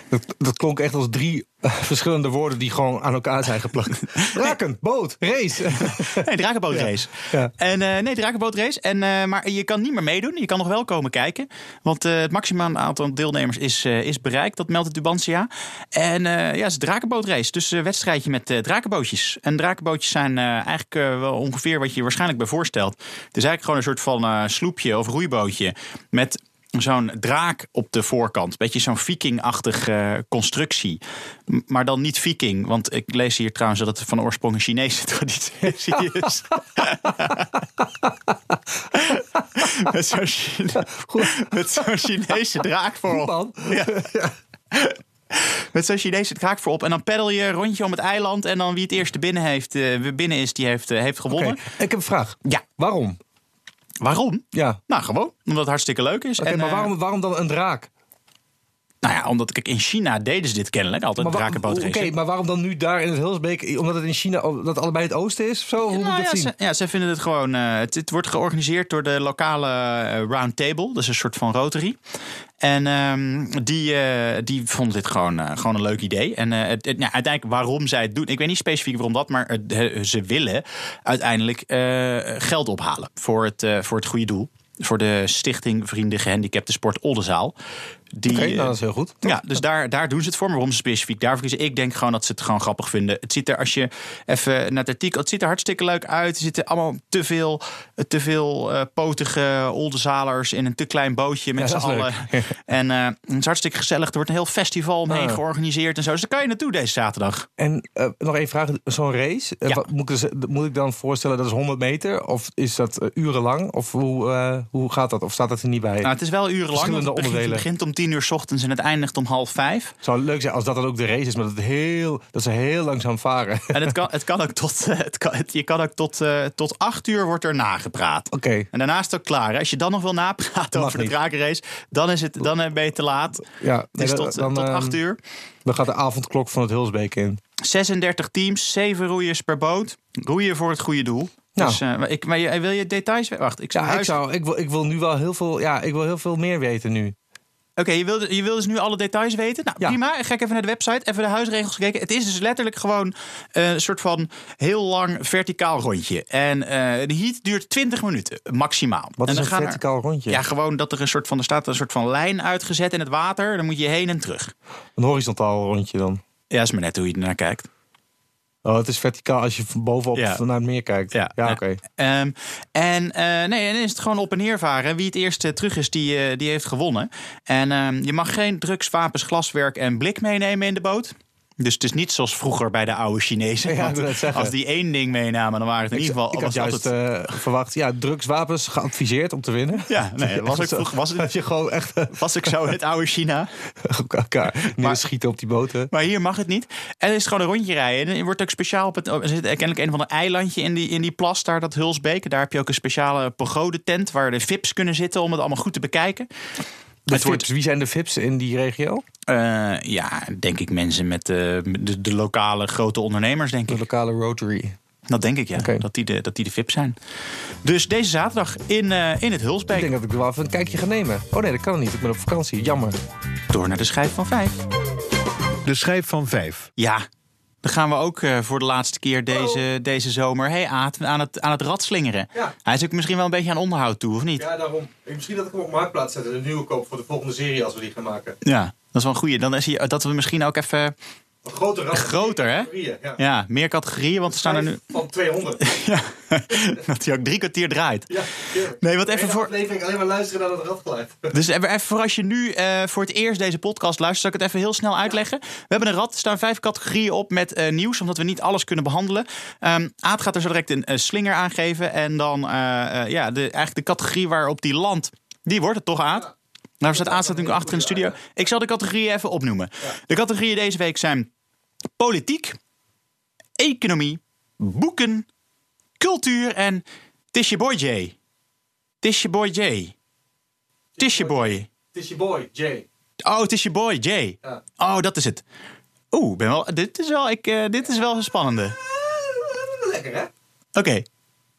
Dat, dat klonk echt als drie eh, verschillende woorden die gewoon aan elkaar zijn geplakt. Raken, boot, race. Nee, drakenbootrace. Ja. En, eh, nee, drakenbootrace. En, eh, maar je kan niet meer meedoen. Je kan nog wel komen kijken. Want het maximaal aantal deelnemers is, is bereikt. Dat meldt het Tubantia. En ja, het is drakenbootrace. Dus een wedstrijdje met drakenbootjes. En drakenbootjes zijn eigenlijk wel ongeveer wat je je waarschijnlijk bij voorstelt. Het is eigenlijk gewoon een soort van sloepje of roeibootje. Met zo'n draak op de voorkant. Beetje zo'n viking-achtige eh, constructie. Maar dan niet viking. Want ik lees hier trouwens dat het van oorsprong een Chinese traditie is. met zo'n Chine- Chinese draak voorop. Ja. Met zo'n Chinese draak voorop. En dan peddel je een rondje om het eiland. En dan wie het eerste binnen, heeft, eh, binnen is, die heeft, eh, heeft gewonnen. Ik heb een vraag. Ja. Waarom? Waarom? Ja. Nou, gewoon. Omdat het hartstikke leuk is. Oké, maar eh, waarom, waarom dan een draak? Nou ja, omdat kijk, in China deden ze dit kennelijk. Altijd drakenbootracen. Oké, maar waarom dan nu daar in het Hulsbeek? Omdat het in China dat allebei het oosten is of zo? Hoe moet ik Nou dat ja, zien? ze, ja, ze vinden het gewoon. eh, het, het wordt georganiseerd door de lokale eh, Round Table. Dat is een soort van Rotary. En ehm, die, eh, die vonden dit gewoon, gewoon een leuk idee. En het, het- ja, uiteindelijk waarom zij het doen. Ik weet niet specifiek waarom dat, maar ze willen uiteindelijk geld ophalen voor het, voor het goede doel. Voor de Stichting Vrienden Gehandicapten Sport Oldenzaal. Die, eh, nou, dat is heel goed. toch? ja, dus daar, daar doen ze het voor. Maar waarom ze specifiek daarvoor kiezen? Ik denk gewoon dat ze het gewoon grappig vinden. Het ziet er, als je even naar het artikel... Het ziet er hartstikke leuk uit. Er zitten allemaal te veel, te veel eh, potige oldenzalers in een te klein bootje met Ja, z'n allen. En eh, het is hartstikke gezellig. Er wordt een heel festival omheen Ah. georganiseerd en zo. Dus daar kan je naartoe deze zaterdag. En eh, nog één vraag. Zo'n race, eh, Ja. wat, moet, ik moet ik dan voorstellen dat is 100 meter? Of is dat eh, urenlang? Of hoe, eh, hoe gaat dat? Of staat dat er niet bij? Nou, het is wel urenlang. Verschillende Het begint, het onderdelen. begint om tien uur 's ochtends en het eindigt om half vijf. zou leuk zijn als dat dan ook de race is, maar dat, het heel, dat ze heel langzaam varen. Oké. En het kan, het kan ook tot, eh, het kan, het- je kan ook tot, eh, tot acht uur wordt er nagepraat. En daarna is het ook klaar. hè. Als je dan nog wil napraten Mag over de niet. drakenrace, dan, is het, dan eh, ben je te laat. Ja, Het is tot, dan, tot 8 uur. Dan gaat de avondklok van het Hulsbeek in. 36 teams, 7 roeiers per boot. Roeien voor het goede doel. Nou. Dus, maar ik, maar je- wil je details? Wacht, ik zou Ja, ik, zou, ik, wil, ik wil nu wel heel veel, ja, ik wil heel veel meer weten nu. Oké, je, wil, je wil dus nu alle details weten? Nou, Ja. prima. Ga ik even naar de website, even de huisregels gekeken. Het is dus letterlijk gewoon eh, een soort van heel lang verticaal rondje. En eh, de heat duurt 20 minuten, maximaal. Wat en is een er- verticaal rondje? Ja, gewoon dat er een soort van, er staat een soort van lijn uitgezet in het water. Dan moet je heen en terug. Een horizontaal rondje dan. Ja, is maar net hoe je ernaar kijkt. Oh, het is verticaal als je van bovenop Ja. naar het meer kijkt. Ja, Ja, oké. Ehm, en eh, nee, en dan is het gewoon op en neer varen. Wie het eerst eh, terug is, die, eh, die heeft gewonnen. En ehm, je mag geen drugs, wapens, glaswerk en blik meenemen in de boot. Dus het is niet zoals vroeger bij de oude Chinezen. Ja, als die één ding meenamen, dan waren het in ieder geval... ik had juist altijd- eh, verwacht, ja, drugswapens geadviseerd om te winnen. ja, nee, was ik vroeger was, het, je gewoon echt eh, was ik zo het oude China. elkaar neerschieten op die boten. Maar hier mag het niet. En er is gewoon een rondje rijden. En er wordt ook speciaal op het. Er zit kennelijk een van een eilandje in die, in die plas, daar dat Hulsbeek. Daar heb je ook een speciale pagode-tent waar de VIP's kunnen zitten om het allemaal goed te bekijken. De wordt- VIPs, wie zijn de VIPs in die regio? Eh, ja, denk ik mensen met eh, de, de lokale grote ondernemers, denk De ik. lokale Rotary. Dat denk ik, ja. Dat, die de, dat die de VIP's zijn. Dus deze zaterdag in, eh, in het Ik Hulsbeek. denk dat ik er wel even een kijkje ga nemen. Oh nee, dat kan niet. Ik ben op vakantie. Jammer. Door naar de schijf van vijf. De schijf van vijf. Ja, dan gaan we ook eh, voor de laatste keer deze, deze zomer hey, Aad, aan, het, aan het rad slingeren. Ja. Hij is ook misschien wel een beetje aan onderhoud toe, of niet? Ja, daarom. Misschien dat ik hem op marktplaats zet. Een nieuwe koop voor de volgende serie als we die gaan maken. Ja, dat is wel een goeie. Dan is hij, dat we misschien ook even... Een grote rat. Groter, hè? Ja. Ja, meer categorieën, want er staan er nu... Van 200. Ja, dat hij ook drie kwartier draait. Ja, Nee, want even voor... alleen maar luisteren naar het radgeluid. Dus even, voor als je nu eh, voor het eerst deze podcast luistert, zal ik het even heel snel uitleggen. We hebben een rad, er staan vijf categorieën op met eh, nieuws, omdat we niet alles kunnen behandelen. Ehm Aad gaat er zo direct een slinger aangeven. En dan, eh, ja, de, eigenlijk de categorie waarop die landt, die wordt het toch, Aad? Nou staat Aad staat natuurlijk achter in de studio. Ik zal de categorieën even opnoemen. De categorieën deze week zijn politiek, economie, boeken, cultuur en het is je boy Jay. Het is je boy Jay. Het is je boy. Het is je boy, Jay. Oh, het is je boy, Jay. Ja. Oh, dat is het. Oeh, ben wel, dit, is wel, ik, eh, dit is wel een spannende. Lekker hè? Oké,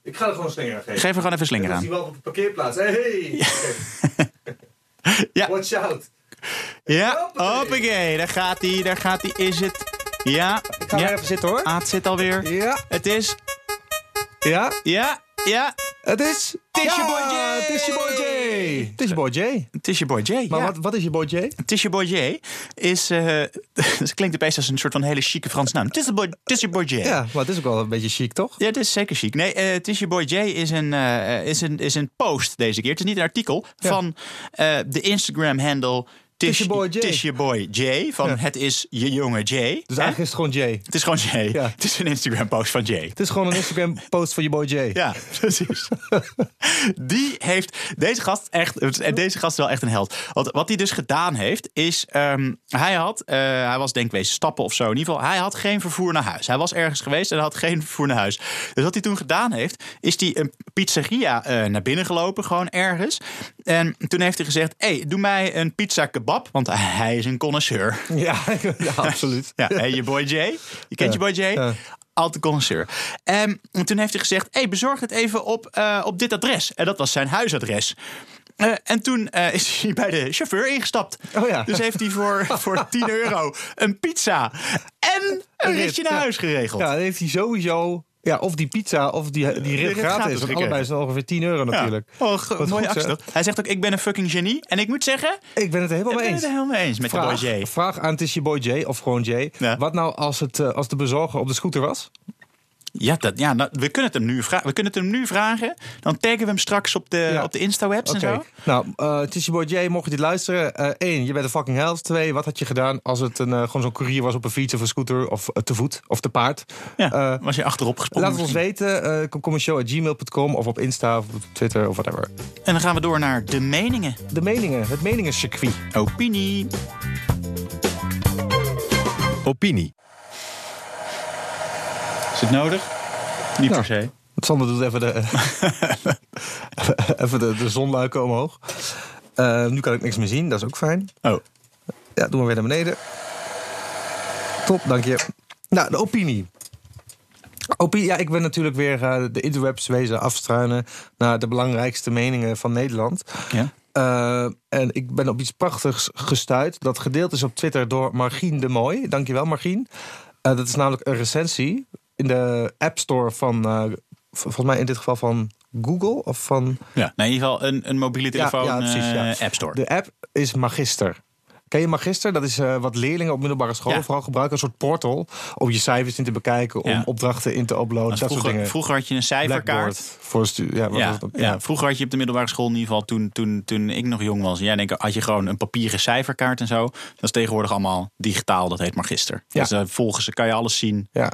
Ik ga er gewoon een slinger aan geven. geef er gewoon even een slinger aan. hij wel op de parkeerplaats. Hey! Ja. Watch out. Ja, Hoppakee. hoppakee. Daar gaat hij, daar gaat hij. Is het? Ja. Ga ja. weer even zitten hoor. Aad zit alweer. Ja, Het is, ja. ja, ja. Het is... Het Ja, boy Jay! Het is je boy Jay. Het is je boy. Het je boy Jay. Maar ja. wat, wat is je boy Jay? Het is je boy Jay is, eh het klinkt opeens als een soort van hele chique Frans naam. Het is, de boy, het boy Jay. Ja, maar het is ook wel een beetje chic toch? Ja, dit is zeker chic. Nee, het is je boy Jay is een, eh, is, een, is een post deze keer. Het is niet een artikel Ja. van de Instagram-handle. Is je boy Jay. Het is je boy Jay. Van Ja. het is je jonge Jay. Dus Hè? eigenlijk is het gewoon Jay. Het is gewoon Jay. Ja. Het is een Instagram-post van Jay. Het is gewoon een Instagram post van je boy Jay. Ja, precies. die heeft deze gast echt. Deze gast is wel echt een held. Want wat hij dus gedaan heeft, is. ehm, hij had. eh, hij was denk ik stappen of zo. In ieder geval, hij had geen vervoer naar huis. Hij was ergens geweest en had geen vervoer naar huis. Dus wat hij toen gedaan heeft, is hij een pizzeria eh, naar binnen gelopen, gewoon ergens. En toen heeft hij gezegd: hey, doe mij een pizza kebab. Want hij is een connoisseur. Ja, ja, absoluut. Ja, hey, je boy Jay. Je kent Ja, je boy Jay? ja. Altijd connoisseur. En toen heeft hij gezegd: hey, bezorg het even op, eh, op dit adres. En dat was zijn huisadres. Eh, en toen eh, is hij bij de chauffeur ingestapt. Oh ja. Dus heeft hij voor, voor 10 euro een pizza en een rit, ritje naar huis geregeld. Ja, dan heeft hij sowieso... Ja, of die pizza of die, die rit rit gratis. gratis Want allebei is het ongeveer 10 euro Ja. natuurlijk. Oh, ge- Wat mooie goed, actie? Hij zegt ook: Ik ben een fucking genie. En ik moet zeggen, Ik ben het er helemaal ik mee ben eens. het er helemaal mee eens met de boy Vraag, vraag aan het is je boy Jay of gewoon Jay. Ja. Wat nou als, het, eh, als de bezorger op de scooter was? Ja, dat, ja nou, we, kunnen het hem nu vragen. we kunnen het hem nu vragen. Dan taggen we hem straks op de, Ja. op de Insta-webs en zo. Nou, eh het is je boy Jay. Mocht je dit luisteren. Eén, je bent een fucking held. Twee, wat had je gedaan als het een, eh, gewoon zo'n courier was op een fiets of een scooter of eh, te voet of te paard? Ja, Eh, was je achterop gesprongen. Laat het ons weten. eh kom gmail.com of op Insta of op Twitter of whatever. En dan gaan we door naar de meningen. De meningen. Het meningencircuit. Opinie. Opinie. Is het nodig? Niet per se. Sander doet even de, even de, de zonluiken omhoog. Eh, nu kan ik niks meer zien. Dat is ook fijn. Oh. Ja, doen we weer naar beneden. Top, dank je. Nou, de opinie. Opinie, ja, ik ben natuurlijk weer eh, de interwebs wezen afstruinen naar de belangrijkste meningen van Nederland. Ja. Eh, en ik ben op iets prachtigs gestuurd. Dat gedeeld is op Twitter door Margien de Mooi. Dankjewel, Margien. Eh, dat is namelijk een recensie in de App Store van, eh, volgens mij in dit geval van Google of van ja. In ieder geval een, een mobiele telefoon ja, precies, ja. eh, App Store. De app is Magister. Ken je Magister? Dat is eh, wat leerlingen op middelbare scholen Ja. vooral gebruiken. Een soort portal om je cijfers in te bekijken, om Ja. opdrachten in te uploaden, dat soort Vroeger, dingen. vroeger had je een cijferkaart. Voor ja, wat was Ja, ja. vroeger had je op de middelbare school in ieder geval toen, toen, toen ik nog jong was. Ja, denk, ik, had je gewoon een papieren cijferkaart en zo. Dat is tegenwoordig allemaal digitaal. Dat heet Magister. Ja. Dus uh, volgens kan je alles zien. Ja.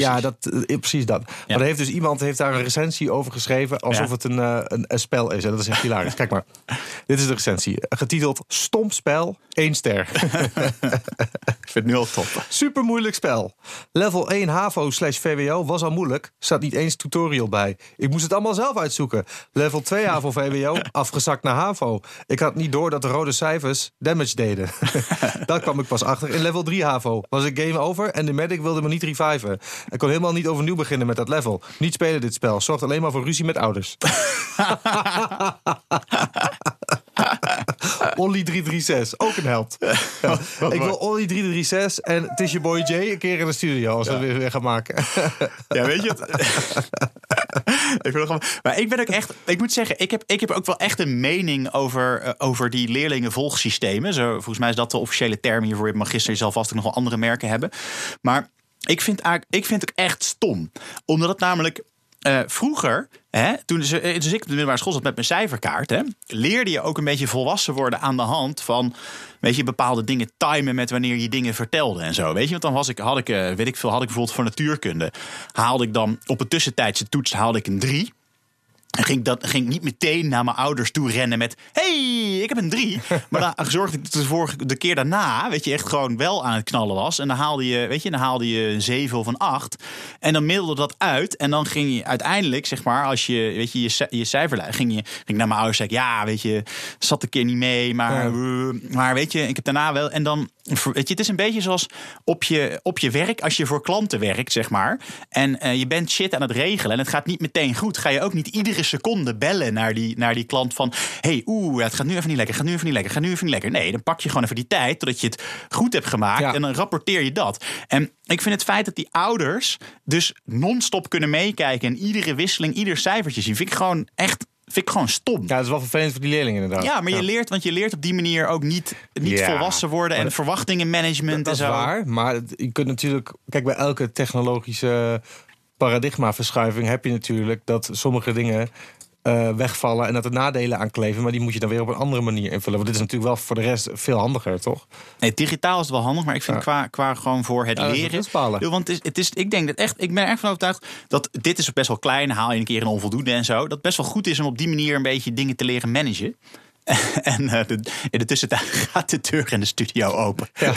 Ja, precies. Ja, dat, eh, precies dat. Maar er heeft dus iemand heeft daar een recensie over geschreven alsof Ja. het een, eh, een, een spel is. En dat is echt hilarisch. Kijk maar. Dit is de recensie. Getiteld Stom spel, 1 ster. ik vind het nu al top. Super moeilijk spel. Level 1 HAVO slash VWO was al moeilijk. Staat niet eens tutorial bij. Ik moest het allemaal zelf uitzoeken. Level 2 HAVO VWO, afgezakt naar HAVO. Ik had niet door dat de rode cijfers damage deden. Daar kwam ik pas achter. In level 3 HAVO was ik game over en de medic wilde me niet reviven. Ik kon helemaal niet overnieuw beginnen met dat level. Niet spelen dit spel. Zorgt alleen maar voor ruzie met ouders. Olly 336, ook een held. Ja. Ik wil Olly 336 en het is je boy Jay een keer in de studio als we weer, weer gaan maken. Ja, weet je het? ik het gewoon- maar ik ben ook echt, ik moet zeggen, ik heb, ik heb ook wel echt een mening over, eh, over die leerlingenvolgsystemen. Zo, volgens mij is dat de officiële term hiervoor. Je magister, je zal vast ook nog wel andere merken hebben. Maar ik vind, ik vind het echt stom. Omdat het namelijk eh, vroeger, hè, toen eh, dus ik op de middelbare school zat met mijn cijferkaart, hè, leerde je ook een beetje volwassen worden aan de hand van weet je, bepaalde dingen timen met wanneer je dingen vertelde en zo. Weet je, want dan was ik, had ik, eh, weet ik veel, had ik bijvoorbeeld voor natuurkunde, haalde ik dan op een tussentijdse toets haalde ik een 3. En ging, dat, ging ik niet meteen naar mijn ouders toe rennen met... hey, ik heb een drie. Maar dan zorgde ik dat de, vorige, de keer daarna... weet je, echt gewoon wel aan het knallen was. En dan haalde je, weet je, dan haalde je een zeven of een acht. En dan middelde dat uit. En dan ging je uiteindelijk, zeg maar... als je, weet je, je, je cijferlijst... ging je ging ik naar mijn ouders zeggen... ja, weet je, zat een keer niet mee. Maar, eh, maar weet je, ik heb daarna wel... En dan, weet je, het is een beetje zoals op je, op je werk... als je voor klanten werkt, zeg maar... en eh, je bent shit aan het regelen... en het gaat niet meteen goed... ga je ook niet iedere seconde bellen naar die, naar die klant van... hey, oeh, het gaat nu even niet lekker, gaat nu even niet lekker, gaat nu even niet lekker. Nee, dan pak je gewoon even die tijd totdat je het goed hebt gemaakt... Ja. en dan rapporteer je dat. En ik vind het feit dat die ouders dus non-stop kunnen meekijken... en iedere wisseling, ieder cijfertje zien... vind ik gewoon echt vind ik gewoon stom. Ja, dat is wel vervelend voor die leerlingen inderdaad. Ja, maar je leert, want je leert op die manier ook niet, niet Ja, volwassen worden en verwachtingenmanagement Dat en is zo. waar, maar je kunt natuurlijk... Kijk, bij elke technologische paradigmaverschuiving heb je natuurlijk dat sommige dingen eh, wegvallen en dat er nadelen aan kleven. Maar die moet je dan weer op een andere manier invullen. Want dit is natuurlijk wel voor de rest veel handiger, toch? Nee, digitaal is het wel handig, maar ik vind Ja. qua, qua gewoon voor het Ja, leren. Yo, Want het is, het is, ik denk dat echt, ik ben er echt van overtuigd dat dit is best wel klein. Haal je een keer een onvoldoende en zo. Dat het best wel goed is om op die manier een beetje dingen te leren managen. en eh, de- in de tussentijd gaat de deur in de studio open. Ja.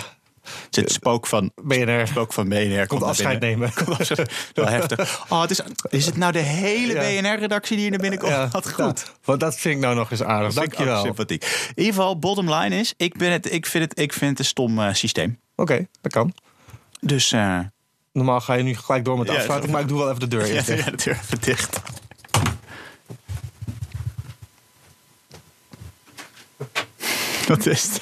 Zit het spook van, BNR spook van BNR. Komt, afscheid nemen. Komt afscheid- Wel heftig. Oh, het is, is het nou de hele. BNR-redactie die hier naar binnen komt? Ja, Wat goed. ja, want dat vind ik nou nog eens aardig. Ook Dankjewel. Oké, sympathiek. In ieder geval, bottom line is, ik, ben het, ik, vind, het, ik vind het een stom eh, systeem. dat kan. Dus eh, Normaal ga je nu gelijk door met de Ja, maar ik doe wel even de deur dicht. ja, de deur even dicht. Wat is het?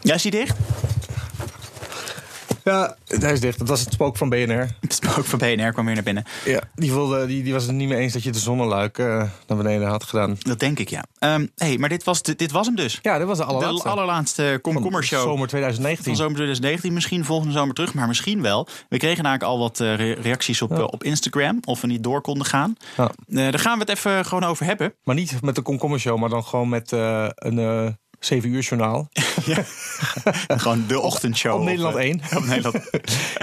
Ja, is die dicht? Ja, hij is dicht. Dat was het spook van BNR. Het spook van BNR kwam weer naar binnen. Ja, die, voelde, die, die was het niet mee eens dat je de zonneluik eh, naar beneden had gedaan. Dat denk ik, ja. Ehm hey, maar dit was, de- dit was hem dus. Ja, dat was de allerlaatste. De allerlaatste komkommershow. Zomer 2019. Van zomer 2019, misschien volgende zomer terug, maar misschien wel. We kregen eigenlijk al wat eh, re- reacties op, Ja. eh, op Instagram, of we niet door konden gaan. Ja. Daar gaan we het even gewoon over hebben. Maar niet met de komkommershow, maar dan gewoon met een 7 uur journaal. gewoon de ochtendshow. Op Nederland eh, 1. Op Nederland.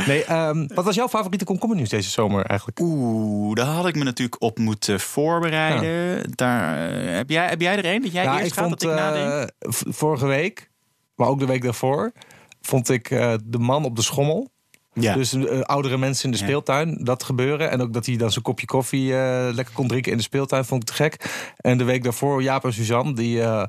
Nee, ehm, wat was jouw favoriete komkommernieuws deze zomer eigenlijk? Oeh, daar had ik me natuurlijk op moeten voorbereiden. Daar, eh, heb, jij, heb jij er een dat jij Ja, eerst ik gaat vond dat ik nadenk? eh, v- vorige week, maar ook de week daarvoor, vond ik eh, de man op de schommel. Ja. Dus eh, oudere mensen in de Ja. speeltuin, dat gebeuren. En ook dat hij dan zijn kopje koffie eh, lekker kon drinken in de speeltuin, vond ik te gek. En de week daarvoor, Jaap en Suzanne, die eh,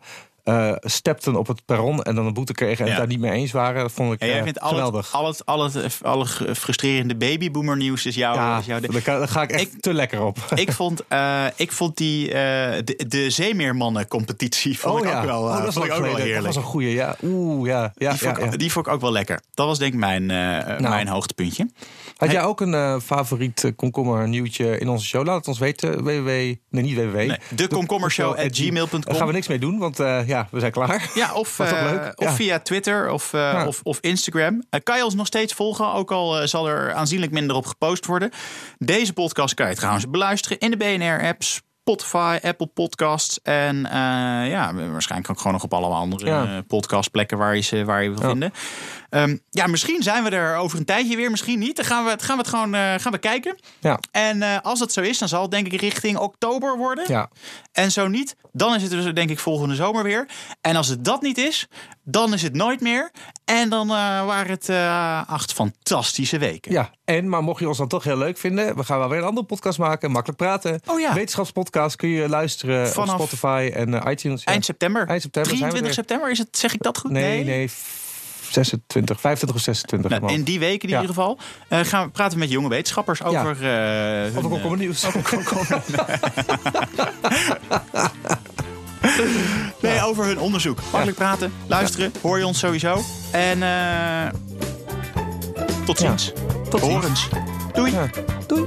eh, stepten op het perron en dan een boete kregen en Ja. het daar niet mee eens waren. Dat vond ik En jij eh, vindt al het, geweldig. al het, al het, alle frustrerende babyboomer nieuws is jouw, ja, is jouw ding. daar, ga- daar ga ik echt Ik- te lekker op. Ik vond, eh, ik vond die, de, de Zeemeermannen-competitie vond ik ook wel, oh, dat, vond ik ook wel heerlijk. dat was een goeie. Ja, oeh, ja. ja, die, vond ja, ik, ja. die vond ik ook wel lekker. Dat was denk ik mijn, eh, mijn hoogtepuntje. Had jij ook een favoriet komkommer nieuwtje in onze show? Laat het ons weten. www. Nee, niet www. Nee, de komkommershow@gmail.com. Daar gaan we niks mee doen, want eh, ja, we zijn klaar. Ja, of, leuk? of Ja. via Twitter of, eh, Ja. of, of Instagram. Eh, kan je ons nog steeds volgen, ook al zal er aanzienlijk minder op gepost worden. Deze podcast kan je trouwens beluisteren in de BNR-apps. Spotify, Apple Podcasts en ja, waarschijnlijk ook gewoon nog op alle andere podcastplekken waar je ze waar je wil vinden. Ehm, ja, misschien zijn we er over een tijdje weer, misschien niet. Dan gaan we, het- gaan we het gewoon eh, gaan we kijken. Ja. En eh, als dat zo is, dan zal het denk ik richting oktober worden. Ja. En zo niet, dan is het dus denk ik volgende zomer weer. En als het dat niet is, dan is het nooit meer. En dan eh, waren het acht fantastische weken. Ja, en maar mocht je ons dan toch heel leuk vinden, we gaan wel weer een andere podcast maken, makkelijk praten. Oh ja. Wetenschapspodcast kun je luisteren Vanaf op Spotify en iTunes. ja. Eind september. Eind september zijn we 23 er. september, is het, zeg ik dat goed? Nee, nee, f- 26, 25 of 26. Nou, in die weken in Ja. ieder geval eh, gaan we praten met jonge wetenschappers over. eh hun, Of een eh, komkommernieuws. nee, over hun onderzoek. Makkelijk praten, luisteren, hoor je ons sowieso. En eh, tot Ja. ziens. Tot ziens. Horens. Doei. Ja. Doei.